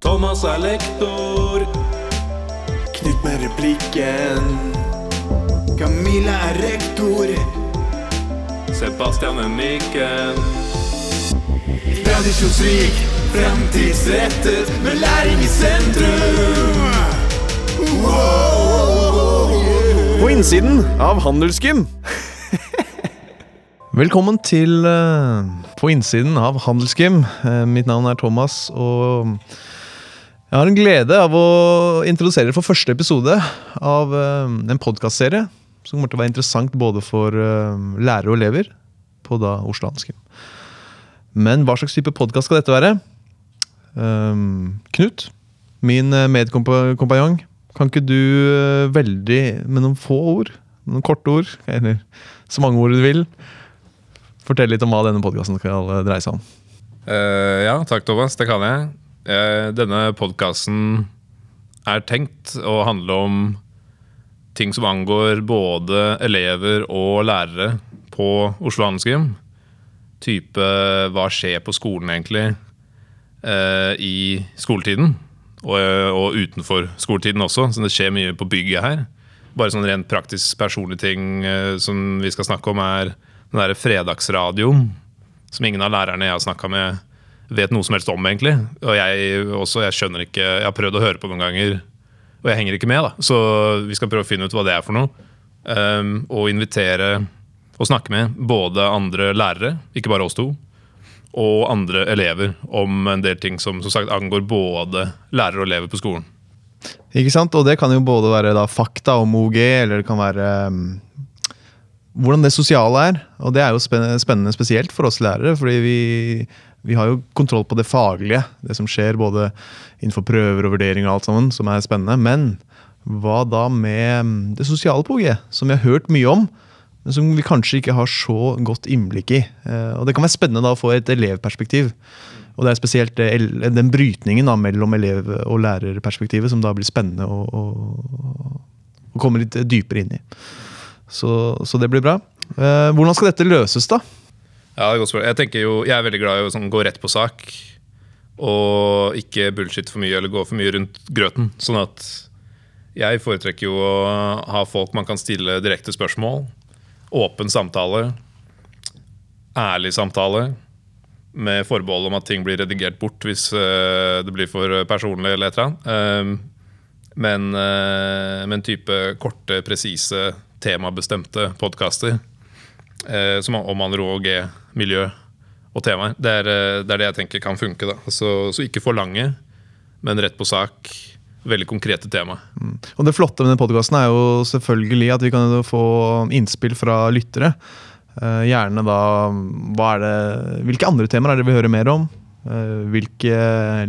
Thomas er lektor. Knut med replikken. Camilla er rektor. Sebastian er mikken. Tradisjonsrik, fremtidsrettet, med læring i sentrum. På innsiden av Handelsgym. Velkommen til uh, På innsiden av Handelsgym. Uh, mitt navn er Thomas, og jeg har en glede av å introdusere for første episode av uh, en podkastserie som kommer til å være interessant både for lærere og elever på da Oslo Handelsgym. Men hva slags type podkast skal dette være? Knut, min medkompanjong, kan ikke du veldig, med noen få ord, noen korte ord, eller så mange ord du vil, fortelle litt om hva denne podkasten skal eh, dreie seg om? Uh, ja, takk, Thomas. Det kan jeg. Uh, denne podkasten er tenkt å handle om ting som angår både elever og lærere på Oslo Handelsgym. Type hva skjer på skolen, egentlig, uh, i skoletiden. Og, og utenfor skoletiden også, så det skjer mye på bygget her. Bare sånn rent praktisk personlige ting som vi skal snakke om, er den derre fredagsradioen som ingen av lærerne jeg har snakka med, vet noe som helst om, egentlig. Og jeg også, jeg skjønner ikke Jeg har prøvd å høre på noen ganger, og jeg henger ikke med, da. Så vi skal prøve å finne ut hva det er for noe. Um, og invitere og snakke med både andre lærere, ikke bare oss to, og andre elever om en del ting som som sagt angår både lærere og elever på skolen. Ikke sant? Og det kan jo både være da fakta om OG, eller det kan være um, hvordan det sosiale er. Og det er jo spennende, spesielt for oss lærere, fordi vi, vi har jo kontroll på det faglige. Det som skjer både innenfor prøver og vurderinger og alt sammen, som er spennende. Men hva da med um, det sosiale på OG, som vi har hørt mye om, men som vi kanskje ikke har så godt innblikk i. Eh, Og det kan være spennende da å få et elevperspektiv. Og det er spesielt den brytningen da mellom elev- og lærerperspektivet som da blir spennende å, å, å komme litt dypere inn i. Så, så det blir bra. Eh, hvordan skal dette løses, da? Ja, godt spørsmål. Jeg tenker jo, jeg er veldig glad i å sånn, gå rett på sak. Og ikke bullshit for mye eller gå for mye rundt grøten. Sånn at jeg foretrekker jo å ha folk man kan stille direkte spørsmål. Åpen samtale. Ærlig samtale. Med forbehold om at ting blir redigert bort hvis eh, det blir for personlig eller et eller annet. Eh, men, eh, men type korte, presise, temabestemte podkaster eh, som omhandler OG, miljø og temaer. Det er, eh, det er det jeg tenker kan funke. da. Så, så ikke for lange, men rett på sak. Veldig konkrete tema. Og det flotte med denne podkasten er jo selvfølgelig at vi kan få innspill fra lyttere. Eh, gjerne da det, Hvilke andre temaer er det vi hører mer om? Eh, hvilke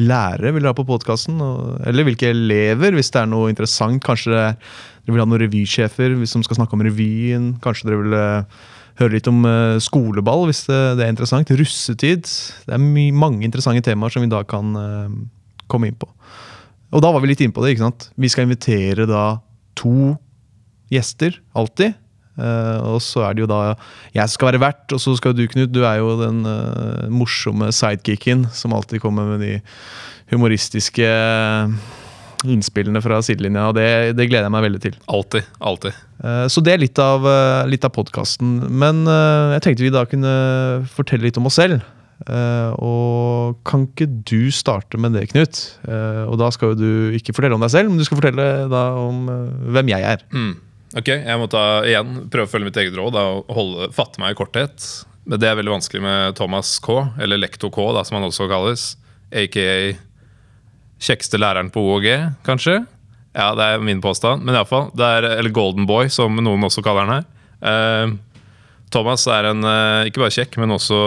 lærere vil dere ha på podkasten? Eller hvilke elever, hvis det er noe interessant. Kanskje det er, dere vil ha noen revysjefer som skal snakke om revyen. Kanskje dere vil eh, høre litt om eh, skoleball, hvis det, det er interessant. Russetid. Det er mange interessante temaer som vi da kan eh, komme inn på. Og da var vi litt inne på det. ikke sant? Vi skal invitere da to gjester, alltid. Uh, og så er det jo da jeg skal være vert, og så skal du, Knut. Du er jo den uh, morsomme sidekicken som alltid kommer med de humoristiske innspillene fra sidelinja. Og det, det gleder jeg meg veldig til. Altid, Alltid. Eh, Så det er litt av, eh, litt av podkasten. Men eh, jeg tenkte vi da kunne fortelle litt om oss selv. Og kan ikke du starte med det, Knut? Og da skal jo du ikke fortelle om deg selv, men du skal fortelle da om hvem jeg er. Mm. Ok, Jeg må ta igjen prøve å følge mitt eget råd da, og holde, fatte meg i korthet. Men det er veldig vanskelig med Thomas K, eller Lektor K, da, som han også kalles. Aka kjekkeste læreren på OG, kanskje. Ja, det er min påstand. Men iallfall. Eller Golden Boy, som noen også kaller han her. Uh, Thomas er en uh, ikke bare kjekk, men også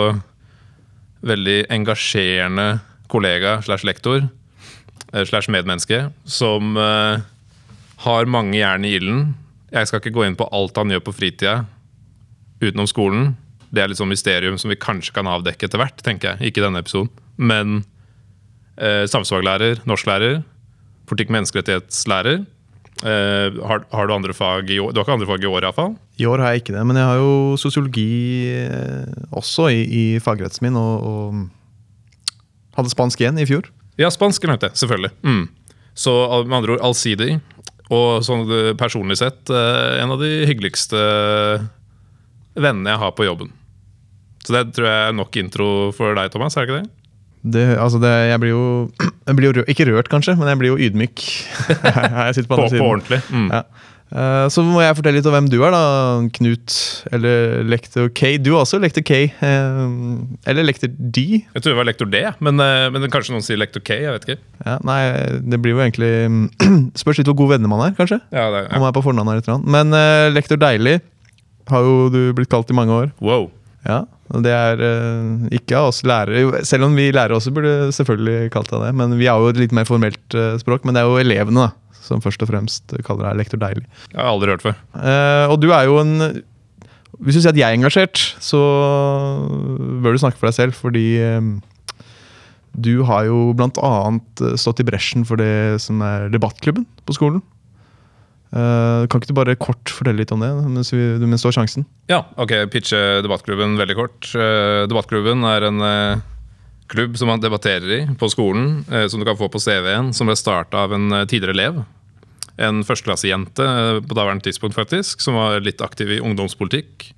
veldig engasjerende kollega slash lektor. eh, Slash medmenneske. Som uh, har mange jern i ilden. Jeg skal ikke gå inn på alt han gjør på fritida utenom skolen. Det er litt sånn mysterium som vi kanskje kan avdekke etter hvert. tenker jeg, Ikke i denne episoden. Men eh, samfunnsfaglærer, norsklærer, politikk- og menneskerettighetslærer. Eh, har, har du andre fag i år? Du har ikke andre fag i år, iallfall? I år har jeg ikke det, men jeg har jo sosiologi eh, også i, i fagretten min, og, og hadde spansk igjen i fjor. Ja, spansk nevnte jeg, selvfølgelig. Mm. Så med andre ord allsidig. Og sånn eh, personlig sett eh, en av de hyggeligste vennene jeg har på jobben. Så det tror jeg er nok intro for deg, Thomas. er det ikke det? Det, altså det, jeg blir jo, jeg blir jo rø Ikke rørt, kanskje, men jeg blir jo ydmyk. jeg på På, ordentlig. Mm. Ja. Eh, Så må jeg fortelle litt om hvem du er, da, Knut. Eller lektor K. Du er også lektor K. eh, Eller lektor D. Jeg tror det var lektor D, men, eh, men kanskje noen sier lektor K. jeg vet ikke. Ja, nei, det blir jo egentlig Spørs litt hvor gode venner man er, kanskje. Ja, det, Om ja. man er på fornavn eller et. Men lektor Deilig har jo du blitt kalt i mange år. Wow. Ja, og det er uh, ikke av oss lærere. Selv om vi lærere også burde selvfølgelig kalt deg det. Men vi har jo et litt mer formelt uh, språk. Men det er jo elevene da, som først og fremst kaller deg lektor Deilig. Jeg har aldri hørt før. Uh, og du er jo en Hvis du sier at jeg er engasjert, så bør du snakke for deg selv, fordi du har jo eh, stått i bresjen for det som er debattklubben på skolen. Eh, kan ikke du bare kort fortelle litt om det mens, vi, mens du har sjansen? Ja, ok, pitche debattklubben veldig kort. Eh, debattklubben er en eh, klubb som man debatterer i på skolen, som du kan få på CV-en, som ble starta av en tidligere elev. En førsteklassejente på daværende tidspunkt, faktisk, som var litt aktiv i ungdomspolitikk.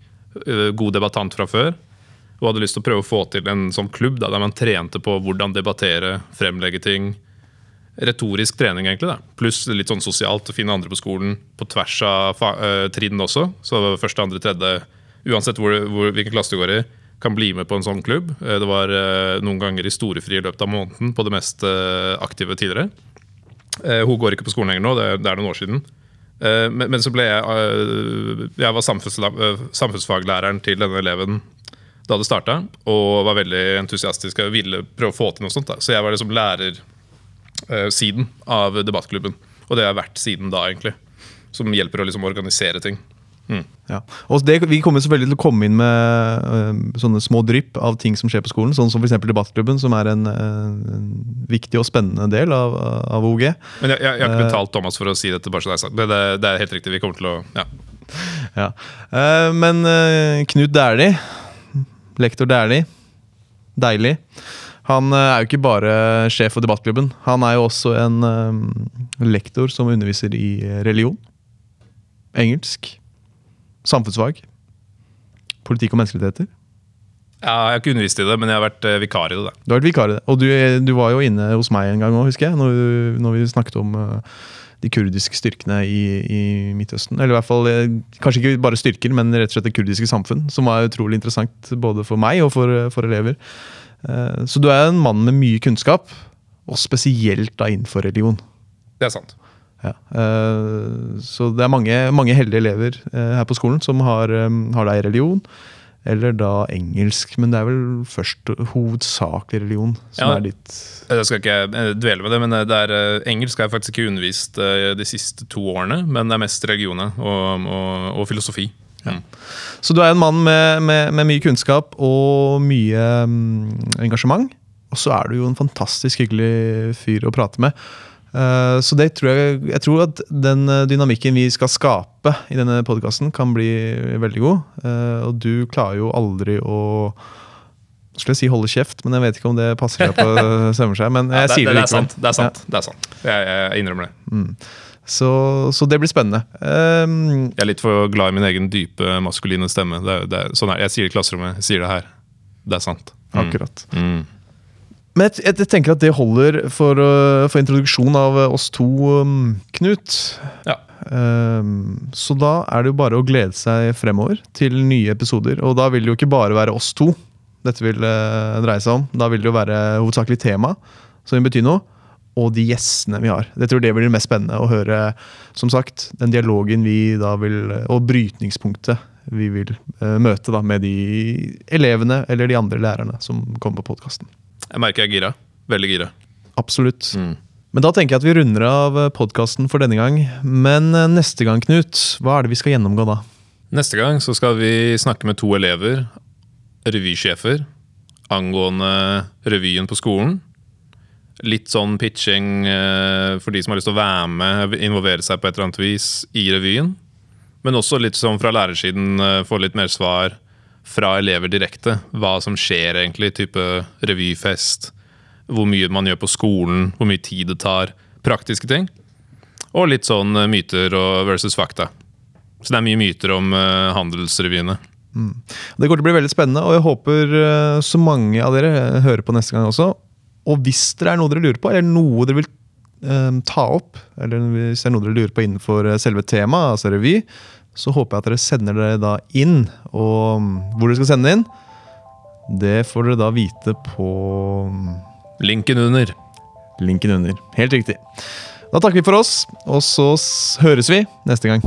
god debattant fra før. Og hadde lyst til å prøve å få til en sånn klubb da, der man trente på hvordan debattere, fremlegge ting. Retorisk trening, egentlig. Pluss litt sånn sosialt, å finne andre på skolen på tvers av eh, trinn også. Så første, andre, tredje, uansett hvor, hvor, hvilken klasse du går i, kan bli med på en sånn klubb. Eh, Det var uh, noen ganger historiefri i løpet av måneden på det mest uh, aktive tidligere. Hun går ikke på skolen lenger nå, det det er noen år siden. Men, men så ble jeg Jeg var samfunnsfaglæreren til denne eleven da det starta, og var veldig entusiastisk og ville prøve å få til noe sånt. da. Så jeg var liksom lærersiden av debattklubben. Og det har jeg vært siden da, egentlig. Som hjelper å liksom organisere ting. Ja. Og det, vi kommer selvfølgelig til å komme inn med uh, sånne små drypp av ting som skjer på skolen, sånn som f.eks. Debattklubben, som er en, øh, en viktig og spennende del av, av OG. Men jeg, jeg, jeg har ikke betalt Thomas for å si dette, bare så det er sagt. Det, det er helt riktig. Vi kommer til å ja. Ja. Uh, men Knut Dæhlie, lektor Dæhlie, deilig. Han øh, er jo ikke bare sjef for debattklubben. Han er jo også en um, lektor som underviser i religion, engelsk, samfunnsfag, politikk og menneskerettigheter. ja, Jeg har ikke undervist i det, men jeg har vært eh, vikar i det. da. Du har vært vikar i det. Og du, du var jo inne hos meg en gang òg, husker jeg. Når, når vi snakket om eh, de kurdiske styrkene i, i Midtøsten. Eller i hvert fall, eh, kanskje ikke bare styrker, men rett og slett det kurdiske samfunn. Som var utrolig interessant både for meg og for, for elever. Eh, Så du er en mann med mye kunnskap, og spesielt da innenfor religion. Det er sant. Ja. eh, Så det er mange, mange heldige elever her på skolen som har, har deg i religion. Eller da engelsk, men det er vel først hovedsakelig religion som Ja. er ditt Jeg skal ikke eh, dvele med det, men det er, eh, engelsk har jeg faktisk ikke undervist eh, de siste to årene. Men det er mest religioner og, og, og filosofi. Ja. Så du er en mann med, med, med mye kunnskap og mye mm, engasjement. Og så er du jo en fantastisk hyggelig fyr å prate med. Eh, så det tror jeg, jeg tror at den eh, dynamikken vi skal skape i denne podkasten, kan bli veldig god. Eh, og du klarer jo aldri å skulle jeg si holde kjeft, men jeg vet ikke om det passer seg på sømmer seg. Men jeg Ja, det, sier det, det, det er sant. Det er sant. Det er sant. Jeg, jeg innrømmer det. Så, så det blir spennende. Um, Jeg er litt for glad i min egen dype maskuline stemme. Det, det, sånn er. Jeg sier det i klasserommet, jeg sier det her. Det er sant. Mm. akkurat. Mm. Men jeg, jeg, tenker at det holder for, øh, for introduksjon av øh, oss to, um, Knut. Ja. Um, så da er det jo bare å glede seg fremover til nye episoder. Og da vil det jo ikke bare være oss to dette vil uh, dreie seg om. Da vil det jo være hovedsakelig tema som vil bety noe, og de gjestene vi har. Jeg tror det blir det mest spennende å høre, som sagt, den dialogen vi da vil Og brytningspunktet vi vil uh, møte da med de elevene eller de andre lærerne som kommer på podkasten. Jeg merker jeg er gira. Veldig gira. Absolutt. Mm. Men da tenker jeg at vi runder av podkasten for denne gang. Men eh, neste gang, Knut, hva er det vi skal gjennomgå da? Neste gang så skal vi snakke med to elever, revysjefer, angående revyen på skolen. Litt sånn pitching eh, for de som har lyst til å være med, involvere seg på et eller annet vis i revyen. Men også litt sånn fra lærersiden, eh, få litt mer svar fra elever direkte. Hva som skjer egentlig, type revyfest. hvor mye man gjør på skolen, hvor mye tid det tar, praktiske ting. Og litt sånn eh, myter versus fakta. Så det er mye myter om eh, handelsrevyene. Det går til å bli veldig spennende, og jeg håper eh, så mange av dere hører på neste gang også. Og hvis det er noe dere lurer på, eller noe dere vil ta opp, eller hvis det er noe dere lurer på innenfor selve temaet, altså revy, så håper jeg at dere sender dere da inn. Og mm, hvor dere skal sende inn, det får dere da vite på mm, Linken under. linken under. Helt riktig. Da takker vi for oss, og så høres vi neste gang.